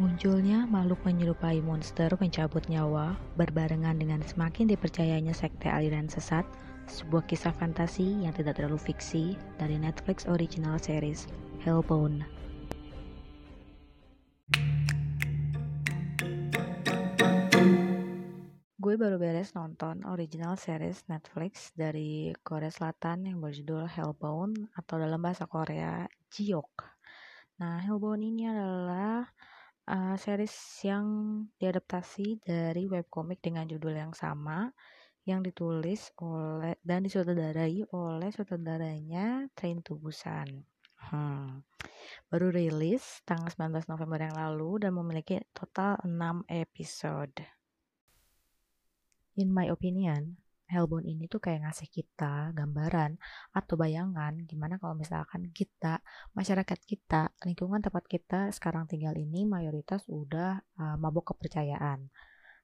Munculnya makhluk menyerupai monster pencabut nyawa berbarengan dengan semakin dipercayanya sekte aliran sesat, sebuah kisah fantasi yang tidak terlalu fiksi dari Netflix original series Hellbound. Gue baru beres nonton original series Netflix dari Korea Selatan yang berjudul Hellbound atau dalam bahasa Korea Jiok. Nah, Hellbound ini adalah uh, series yang diadaptasi dari webcomic dengan judul yang sama yang ditulis oleh dan disutradarai oleh sutradaranya Train to Busan. Hmm. Baru rilis tanggal 19 November yang lalu dan memiliki total 6 episode. In my opinion, Hellbound ini tuh kayak ngasih kita gambaran atau bayangan gimana kalau misalkan kita, masyarakat kita, lingkungan tempat kita sekarang tinggal ini mayoritas udah uh, mabuk kepercayaan.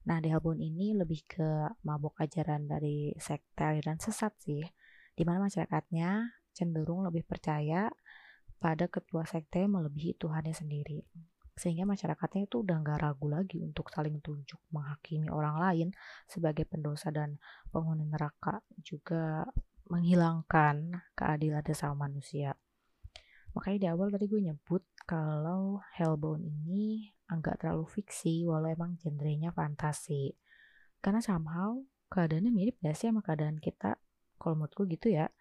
Nah, di Hellbound ini lebih ke mabuk ajaran dari sekte dan sesat sih, di mana masyarakatnya cenderung lebih percaya pada ketua sekte melebihi Tuhannya sendiri sehingga masyarakatnya itu udah nggak ragu lagi untuk saling tunjuk menghakimi orang lain sebagai pendosa dan penghuni neraka juga menghilangkan keadilan sama manusia. Makanya di awal tadi gue nyebut kalau Hellbound ini agak terlalu fiksi walau emang genrenya fantasi. Karena somehow keadaannya mirip gak sih sama keadaan kita? Kalau menurut gue gitu ya.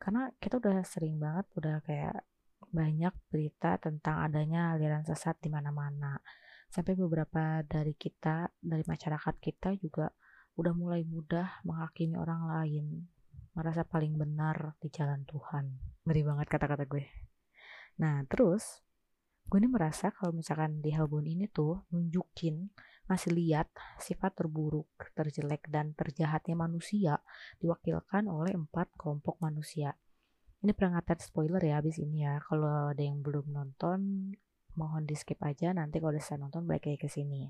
Karena kita udah sering banget udah kayak banyak berita tentang adanya aliran sesat di mana-mana. Sampai beberapa dari kita, dari masyarakat kita juga udah mulai mudah menghakimi orang lain, merasa paling benar di jalan Tuhan. Ngeri banget kata-kata gue. Nah, terus gue ini merasa kalau misalkan di Hellbound ini tuh nunjukin ngasih lihat sifat terburuk, terjelek, dan terjahatnya manusia diwakilkan oleh empat kelompok manusia ini peringatan spoiler ya abis ini ya. Kalau ada yang belum nonton, mohon di skip aja. Nanti kalau udah nonton balik lagi ke sini.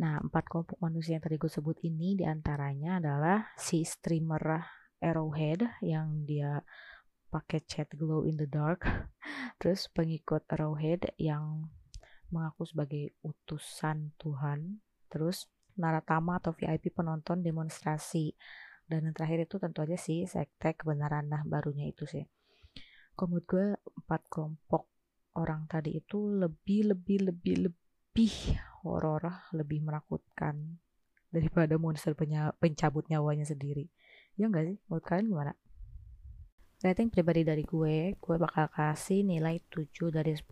Nah, empat kelompok manusia yang tadi gue sebut ini di antaranya adalah si streamer Arrowhead yang dia pakai chat glow in the dark. Terus pengikut Arrowhead yang mengaku sebagai utusan Tuhan. Terus Naratama atau VIP penonton demonstrasi dan yang terakhir itu tentu aja sih sekte kebenaran. Nah barunya itu sih. Kalau menurut gue empat kelompok orang tadi itu lebih lebih lebih lebih horor lebih menakutkan daripada monster pencabut nyawanya sendiri. Ya enggak sih? Menurut kalian gimana? Rating pribadi dari gue gue bakal kasih nilai 7 dari 10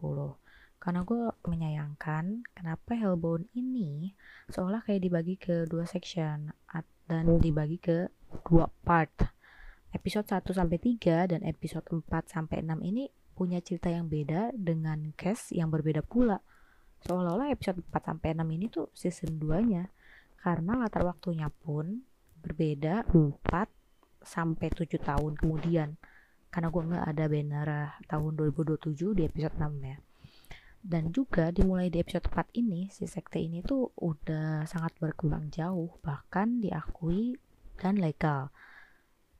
karena gue menyayangkan kenapa Hellbound ini seolah kayak dibagi ke dua section dan dibagi ke dua part. Episode 1 sampai 3 dan episode 4 sampai 6 ini punya cerita yang beda dengan cast yang berbeda pula. Seolah-olah episode 4 sampai 6 ini tuh season 2-nya. Karena latar waktunya pun berbeda 4 sampai 7 tahun kemudian. Karena gue nggak ada banner tahun 2027 di episode 6 ya. Dan juga dimulai di episode 4 ini, si sekte ini tuh udah sangat berkembang jauh, bahkan diakui dan legal.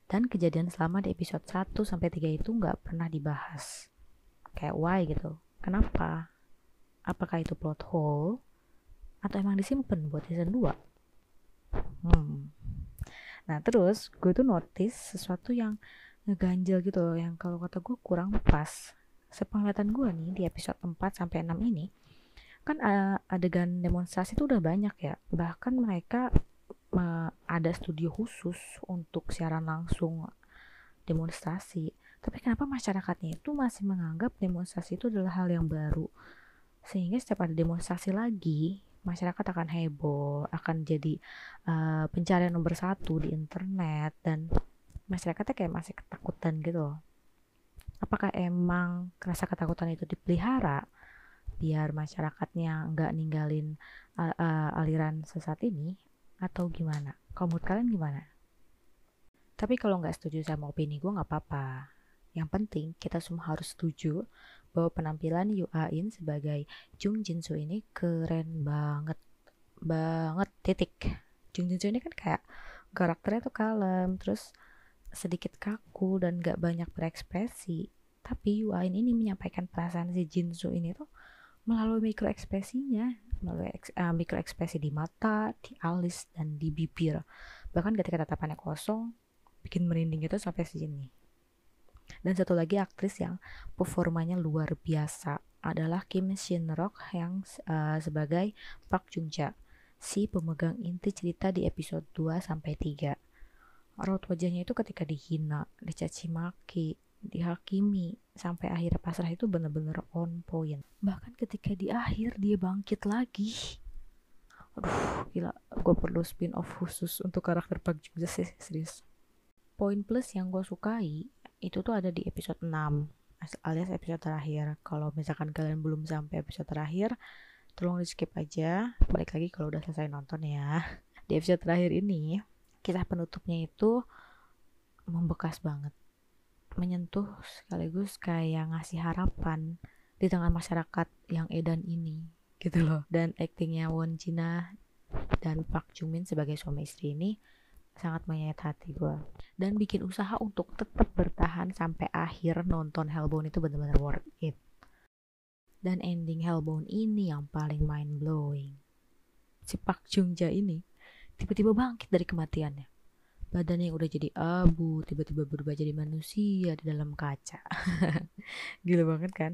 Dan kejadian selama di episode 1 sampai 3 itu nggak pernah dibahas. Kayak why gitu. Kenapa? Apakah itu plot hole atau emang disimpan buat season 2? Hmm. Nah, terus gue tuh notice sesuatu yang ngeganjel gitu loh yang kalau kata gue kurang pas. Sepenglihatan gue nih di episode 4 sampai 6 ini kan uh, adegan demonstrasi itu udah banyak ya. Bahkan mereka ada studio khusus untuk siaran langsung demonstrasi. Tapi kenapa masyarakatnya itu masih menganggap demonstrasi itu adalah hal yang baru? Sehingga setiap ada demonstrasi lagi, masyarakat akan heboh, akan jadi uh, pencarian nomor satu di internet dan masyarakatnya kayak masih ketakutan gitu Apakah emang rasa ketakutan itu dipelihara biar masyarakatnya nggak ninggalin uh, uh, aliran sesat ini atau gimana? Kalau menurut kalian gimana? Tapi kalau nggak setuju sama opini gue nggak apa-apa. Yang penting kita semua harus setuju bahwa penampilan Yu In sebagai Jung Jin Soo ini keren banget. Banget titik. Jung Jin Soo ini kan kayak karakternya tuh kalem, terus sedikit kaku dan gak banyak berekspresi. Tapi Yu In ini menyampaikan perasaan si Jin Soo ini tuh melalui mikro ekspresinya melalui uh, mikro ekspresi di mata di alis dan di bibir. Bahkan ketika tatapannya kosong bikin merinding itu sampai sini. Dan satu lagi aktris yang performanya luar biasa adalah Kim Shin Rock yang uh, sebagai Park Jung Ja si pemegang inti cerita di episode 2 sampai 3 raut wajahnya itu ketika dihina dicaci maki dihakimi sampai akhir pasrah itu bener-bener on point. Bahkan ketika di akhir dia bangkit lagi. Aduh gila. Gue perlu spin off khusus untuk karakter Park Jung sih serius. Poin plus yang gue sukai itu tuh ada di episode 6 alias episode terakhir. Kalau misalkan kalian belum sampai episode terakhir tolong di skip aja. Balik lagi kalau udah selesai nonton ya. Di episode terakhir ini kisah penutupnya itu membekas banget menyentuh sekaligus kayak ngasih harapan di tengah masyarakat yang edan ini gitu loh. Dan aktingnya Won Jina dan Park Jung Min sebagai suami istri ini sangat menyayat hati gue dan bikin usaha untuk tetap bertahan sampai akhir nonton Hellbound itu benar-benar worth it. Dan ending Hellbound ini yang paling mind blowing si Park Jung Ja ini tiba-tiba bangkit dari kematiannya badannya yang udah jadi abu tiba-tiba berubah jadi manusia di dalam kaca. Gila banget kan?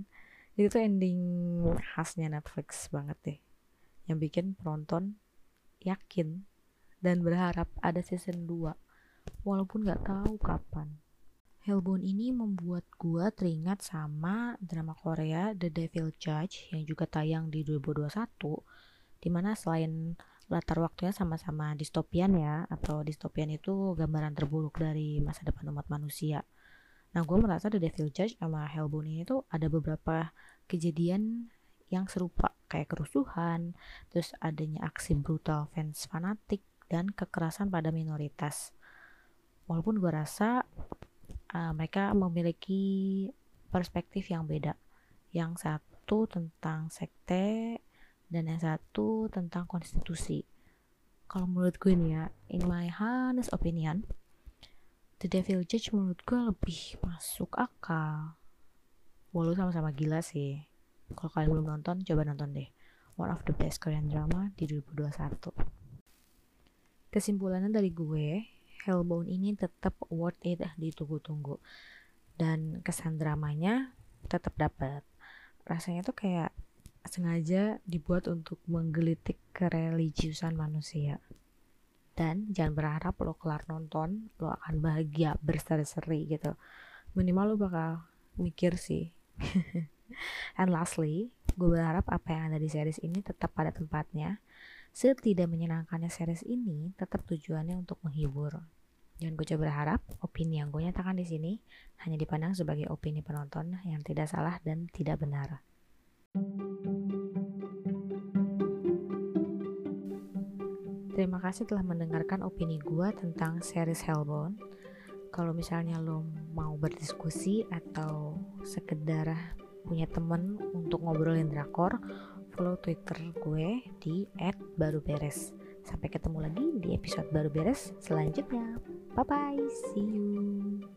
Itu tuh ending khasnya Netflix banget deh. Yang bikin penonton yakin dan berharap ada season 2 walaupun gak tahu kapan. Hellbound ini membuat gua teringat sama drama Korea The Devil Judge yang juga tayang di 2021 di mana selain latar waktunya sama-sama distopian ya atau distopian itu gambaran terburuk dari masa depan umat manusia. Nah gue merasa The Devil Judge sama Hellbound ini tuh ada beberapa kejadian yang serupa kayak kerusuhan terus adanya aksi brutal fans fanatik dan kekerasan pada minoritas. Walaupun gue rasa uh, mereka memiliki perspektif yang beda. Yang satu tentang sekte dan yang satu tentang konstitusi. Kalau menurut gue nih ya in my honest opinion The Devil Judge menurut gue lebih masuk akal. Walau sama-sama gila sih. Kalau kalian belum nonton coba nonton deh. One of the best Korean drama di 2021 kesimpulannya dari gue Hellbound ini tetap worth it ditunggu-tunggu. Dan kesan dramanya tetap dapat rasanya tuh kayak sengaja dibuat untuk menggelitik kereligiusan manusia. Dan jangan berharap lo kelar nonton, lo akan bahagia berseri-seri gitu. Minimal lo bakal mikir sih. And lastly, gue berharap apa yang ada di series ini tetap pada tempatnya. Setidak menyenangkannya series ini, tetap tujuannya untuk menghibur. Dan gue coba berharap opini yang gue nyatakan di sini hanya dipandang sebagai opini penonton yang tidak salah dan tidak benar. Terima kasih telah mendengarkan opini gue tentang series Hellbound. Kalau misalnya lo mau berdiskusi atau sekedar punya temen untuk ngobrolin drakor, follow Twitter gue di @baruberes. Sampai ketemu lagi di episode baru beres selanjutnya. Bye bye, see you.